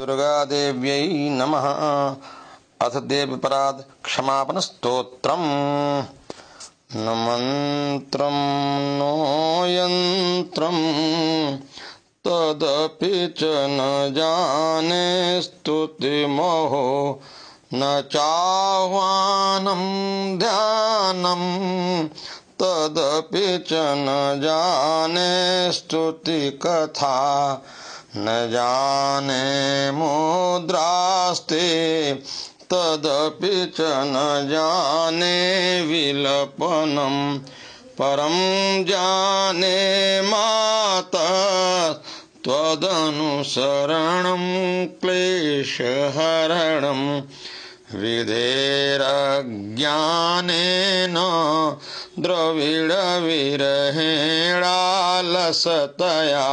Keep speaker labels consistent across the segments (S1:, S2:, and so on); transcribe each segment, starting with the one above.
S1: दुर्गादेव्यै नमः अथ देवपरात् क्षमापणस्तोत्रम् न मन्त्रं नो यन्त्रम् तदपि च न जाने स्तुतिमोहो न चाह्वानं ध्यानम् तदपि च न जाने स्तुतिकथा न जाने मुद्रास्ते तदपि च न जाने विलपनं परं जाने माता त्वदनुसरणं क्लेशहरणं विधेरज्ञानेन द्रविडविरहेणालसतया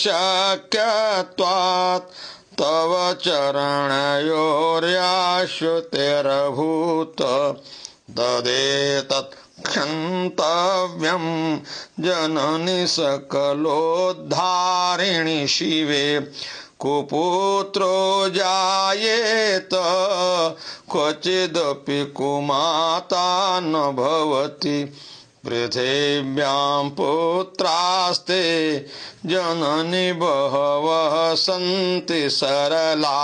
S1: शक्यत्वात् तव चरणयोर्याश्रुतिरभूत तदेतत् क्षन्तव्यं जननि सकलोद्धारिणि शिवे कुपुत्रो जायेत क्वचिदपि कुमाता न भवति पृथिव्यां पुत्रास्ते जननि बहवः सन्ति सरला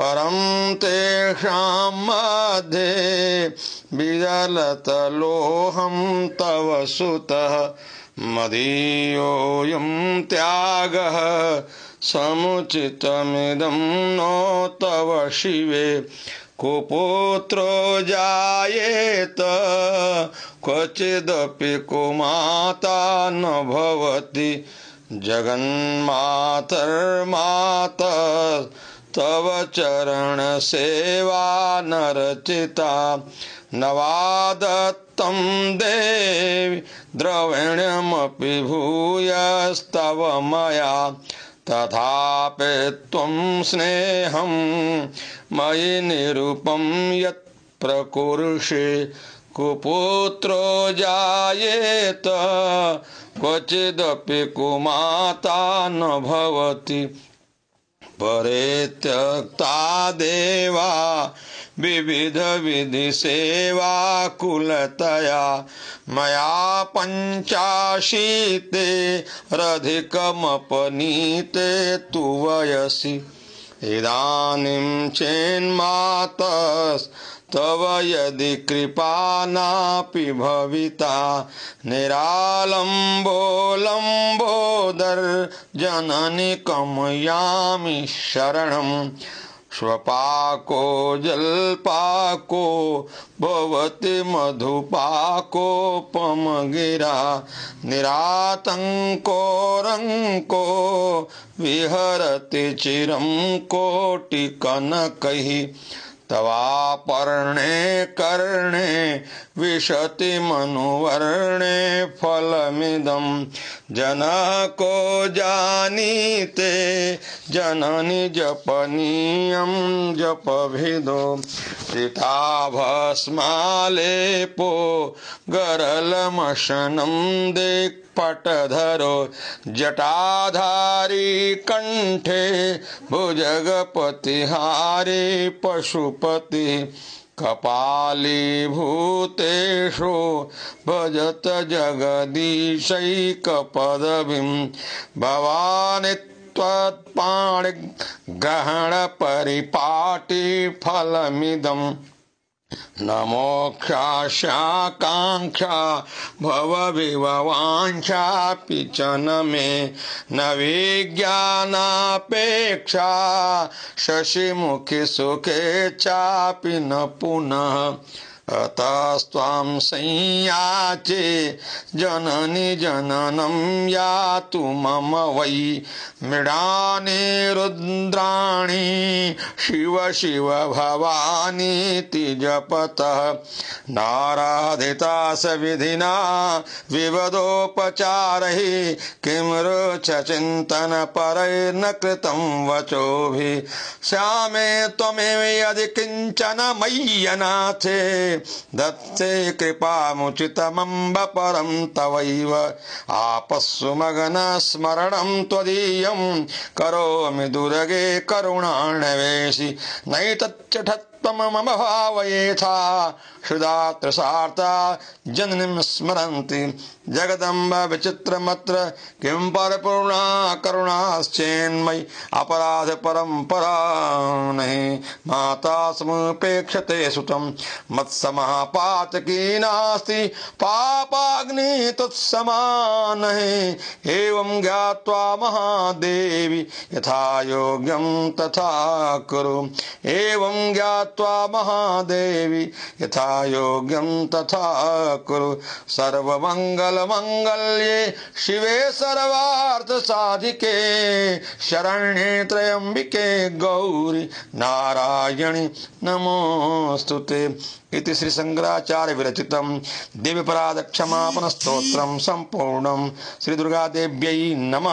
S1: परं तेषां मध्ये विरलतलोहं तव सुतः मदीयोऽयं त्यागः समुचितमिदं नो तव शिवे कुपुत्रो जायेत क्वचिदपि कुमाता न भवति जगन्मातर्मात तव चरणसेवा न रचिता दत्तं देवि द्रविण्यमपि भूयस्तव मया तथापि त्वं स्नेहं मयि निरुपं यत् प्रकुरुषे कुपुत्रो जायेत क्वचिदपि कुमाता न भवति परे देवा विविधविधिसेवाकुलतया कुलतया मया रधिकमपनीते तु वयसि इदानीं तव यदि कृपानापि भविता कमयामि शरणं। स्वपाको जलपाको भवति गिरा निरातङ्को रङ्को विहरति चिरं कोटिकनकैः तवापर्णे कर्णे विशति मनुवर्णे फलमिदं जनः को जानीते जननि जपनीयं जपभिदो तिताभस्मालेपो गरलमशनं दे पटधरो जटाधारी कंठे भुजगपतिहारी पशुपति कपाली कपालीभूतेषु भजत जगदीशैकपदवीं भवानि त्वत्पाणिग्रहणपरिपाटिफलमिदम् न मोक्षा श्याकाङ्क्षा च न मे न विज्ञानापेक्षा शशिमुखी सुखे चापि न पुनः ततस्त्वां संयाचे जननि जननं यातु मम वै मृडाने रुन्द्राणि शिव शिव भवानीति जपतः नाराधिता सविधिना विवधोपचारैः किं रुच चिन्तनपरैर्न कृतं वचोभि श्यामे त्वमेव यदि किञ्चन मयि दत्ते कृपामुचितमम्ब परम् तवैव आपस्सु मगनस्मरणं त्वदीयं करोमि दुर्गे करुणा नैतच्चठत् तममभावयेथा हृदा त्रसार्ता जननीं स्मरन्ति जगदम्ब विचित्रमत्र किं परपूर्णा करुणाश्चेन्मयि अपराध परम्परा नहि माता समुपेक्षते सुतं मत्समः पातकी नास्ति पापाग्नि तत्समा एवं ज्ञात्वा महादेवी यथा योग्यं तथा कुरु एवं ज्ञात्वा गत्वा महादेवी यथा योग्यं तथा कुरु सर्वमङ्गलमङ्गल्ये शिवे सर्वार्थसाधिके शरण्ये त्र्यम्बिके गौरि नारायणि नमोऽस्तु ते इति श्री शंकराचार्य विरचित दिव्यपराध क्षमापन स्त्रोत्र संपूर्ण श्री दुर्गा देव्य नम